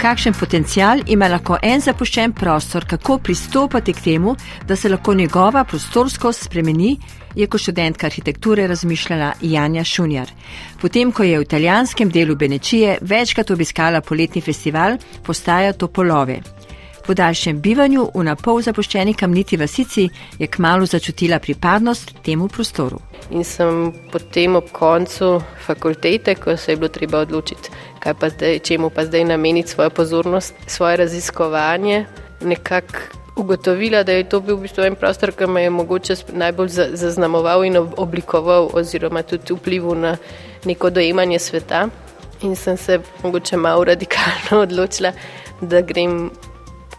Kakšen potencial ima lahko en zapuščen prostor, kako pristopati k temu, da se lahko njegova prostorskost spremeni, je kot študentka arhitekture razmišljala Janja Šunjar. Potem, ko je v italijanskem delu Benečije večkrat obiskala poletni festival, postaja to polove. Po daljšem bivanju v napol zapuščeni kamniti vasici je kmalo začutila pripadnost temu prostoru. In sem potem ob koncu fakultete, ko se je bilo treba odločiti, pa zdaj, čemu pa zdaj nameniti svojo pozornost, svoje raziskovanje, nekako ugotovila, da je to bil v bistvu en prostor, ki me je mogoče najbolj zaznamoval in oblikoval, oziroma tudi vplival na neko dojemanje sveta. In sem se mogoče malo radikalno odločila, da grem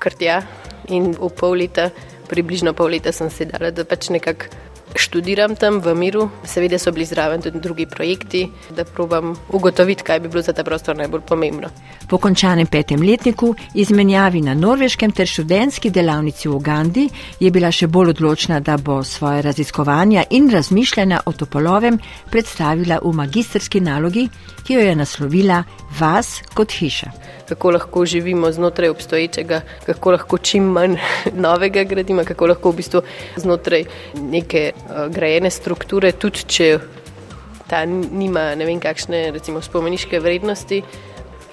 kar tja. In v pol leta, približno pol leta, sem se dala, da pač nekako študiram tam v miru, seveda so bili zraven tudi drugi projekti, da probam ugotoviti, kaj bi bilo za ta prostor najbolj pomembno. Po končanem petem letniku, izmenjavi na norveškem ter študentski delavnici v Ugandi, je bila še bolj odločna, da bo svoje raziskovanja in razmišljanja o topolovem predstavila v magistrski nalogi, ki jo je naslovila Vas kot hiša kako lahko živimo znotraj obstoječega, kako lahko čim manj novega gradimo, kako lahko v bistvu znotraj neke grajene strukture, tudi če ta nima ne vem kakšne recimo spomeniške vrednosti.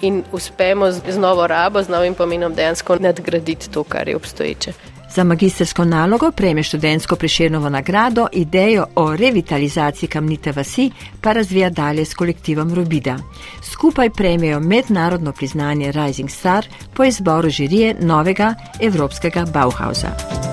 In uspemo z novo rabo, z novim pomenom dejansko nadgraditi to, kar je obstoječe. Za magistersko nalogo prejme študentsko priširnovo nagrado, idejo o revitalizaciji kamnite vasi pa razvija dalje s kolektivom Robida. Skupaj prejmejo mednarodno priznanje Rising Star po izboru žirije novega evropskega Bauhausa.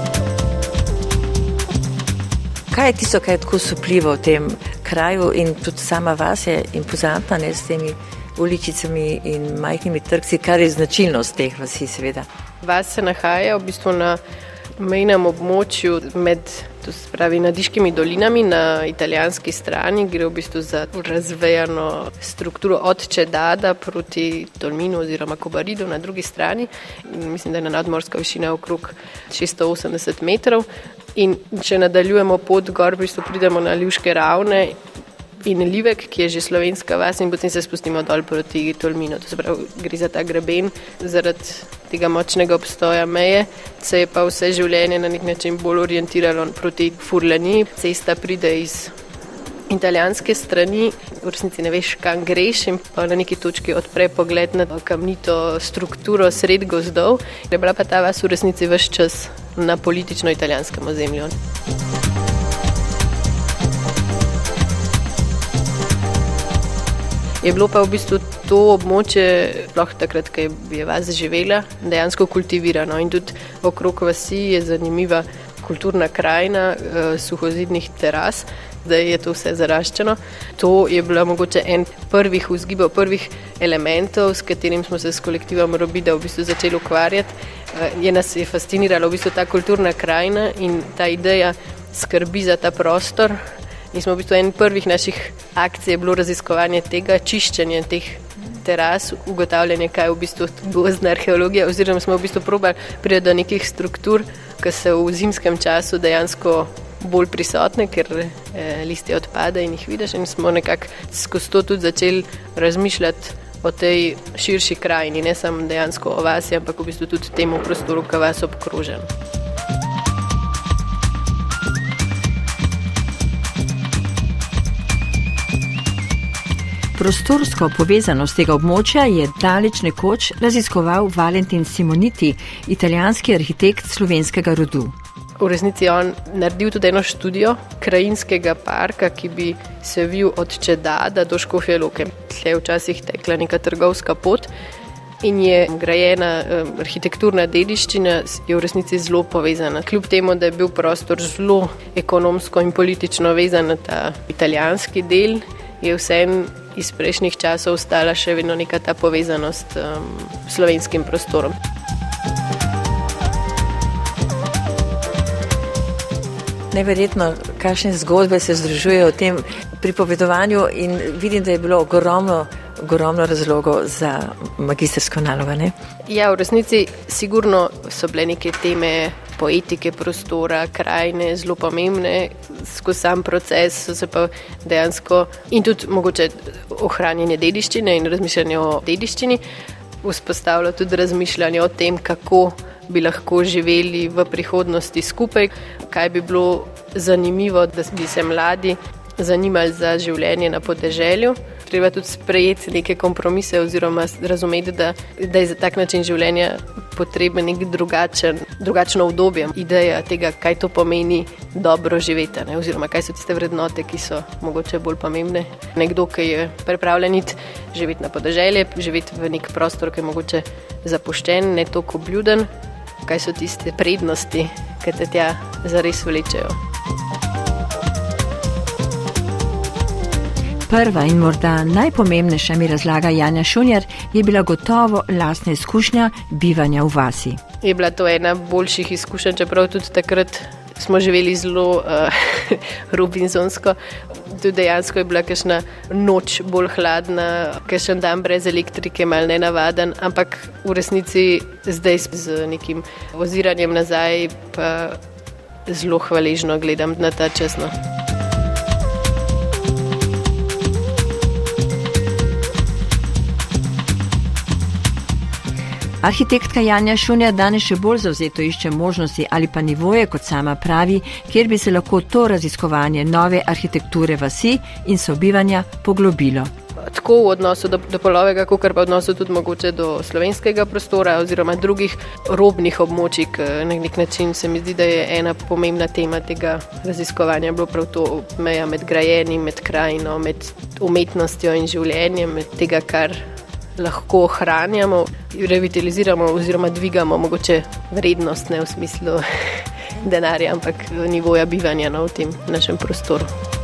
Kaj je tisto, kar je tako supljivo v tem kraju in tudi sama vas je impozantna ne, s temi uličicami in majhnimi trgci, kar je značilnost teh vasi seveda? Vas se nahaja v bistvu na mejnem območju med spravi, nadiškimi dolinami na italijanski strani, gre v bistvu za razvejano strukturo od Čedada proti Tolminu oziroma Kobaridu na drugi strani. Mislim, da je na nadmorska višina okrog 680 metrov. In če nadaljujemo pot gor, v bistvu pridemo na Ljuške ravne in Livek, ki je že slovenska vas, in potem se spustimo dol proti Tolminu. To se pravi, gre za ta greben zaradi tega močnega obstoja meje, se je pa vse življenje na nek način bolj orientiralo proti Furlani. Cesta pride iz italijanske strani, v resnici ne veš, kam greš in pa na neki točki odpre pogled na kamnito strukturo sred gozdov. Je bila pa ta vas v resnici vse čas na politično italijanskem ozemlju. Je bilo pa v bistvu to območje, sploh takrat, ko je vas živela, dejansko kultivirano in tudi okrog vasi je zanimiva kulturna krajina eh, suhozidnih teras, da je to vse zaraščeno. To je bila mogoče en prvih vzgibov, prvih elementov, s katerim smo se s kolektivom Robida v bistvu začeli ukvarjati. Eh, je nas je fascinirala v bistvu ta kulturna krajina in ta ideja skrbi za ta prostor, In smo v bistvu en prvih naših akcij bilo raziskovanje tega, čiščenje teh teras, ugotavljanje, kaj je v bistvu gozdna arheologija, oziroma smo v bistvu probali priti do nekih struktur, ki so v zimskem času dejansko bolj prisotne, ker eh, listi odpade in jih vidiš. In smo nekako skozi to tudi začeli razmišljati o tej širši krajini, ne samo dejansko o vas, ampak v bistvu tudi temu prostoru, ki vas obkrožen. Prostorsko povezanost tega območja je daleč nekoč raziskoval Valentin Simoniti, italijanski arhitekt slovenskega rodu. V resnici je on naredil tudi eno študijo krajinskega parka, ki bi se vil od Čedada do Škofje Loke. Tle je včasih tekla neka trgovska pot in je grajena arhitekturna dediščina, je v resnici zelo povezana. Kljub temu, da je bil prostor zelo ekonomsko in politično vezan na ta italijanski del, je vseeno iz prejšnjih časov ostala še vedno neka ta povezanost um, s slovenskim prostorom. Neverjetno, kakšne zgodbe se združujejo v tem pripovedovanju, in vidim, da je bilo ogromno, ogromno razlogov za magistersko nalogo. Ne? Ja, v resnici, sigurno so bile neke teme poetike prostora, krajine, zelo pomembne skozi sam proces, so se pa dejansko in tudi mogoče ohranjanje dediščine in razmišljanje o dediščini. vzpostavilo tudi razmišljanje o tem, kako bi lahko živeli v prihodnosti skupaj, kaj bi bilo zanimivo, da bi se mladi zanimali za življenje na podeželju. Treba tudi sprejeti neke kompromise oziroma razumeti, da, da je za tak način življenja potreben nek drugačen, drugačno obdobje. Ideja tega, kaj to pomeni dobro živeti, ne? oziroma kaj so tiste vrednote, ki so mogoče bolj pomembne. Nekdo, ki je pripravljen živeti na podeželje, živeti v nek prostor, ki je mogoče zapuščen, ne toliko obljuden, kaj so tiste prednosti, ki te tja zares vlečejo. Prva in morda najpomembnejša mi razlaga Janja Šunjar je bila gotovo lastna izkušnja bivanja v vasi. Je bila to ena boljših izkušenj, čeprav tudi takrat smo živeli zelo uh, robinsonsko. Tudi dejansko je bila kakšna noč bolj hladna, kakšen dan brez elektrike, mal ne navaden, ampak v resnici zdaj z nekim oziranjem nazaj pa zelo hvaležno gledam na ta čas. No. Arhitektka Janja Šunja danes še bolj zauzeto išče možnosti ali pa nivoje, kot sama pravi, kjer bi se lahko to raziskovanje nove arhitekture vasi in sobivanja poglobilo. Tako v odnosu do, do polovega, kot pa v odnosu tudi mogoče do slovenskega prostora oziroma drugih robnih območij. Na nek način se mi zdi, da je ena pomembna tema tega raziskovanja bilo prav to meja med grajenim, med krajino, med umetnostjo in življenjem, med tega, kar lahko ohranjamo, revitaliziramo oziroma dvigamo mogoče vrednost, ne v smislu denarja, ampak nivoja bivanja no, v tem našem prostoru.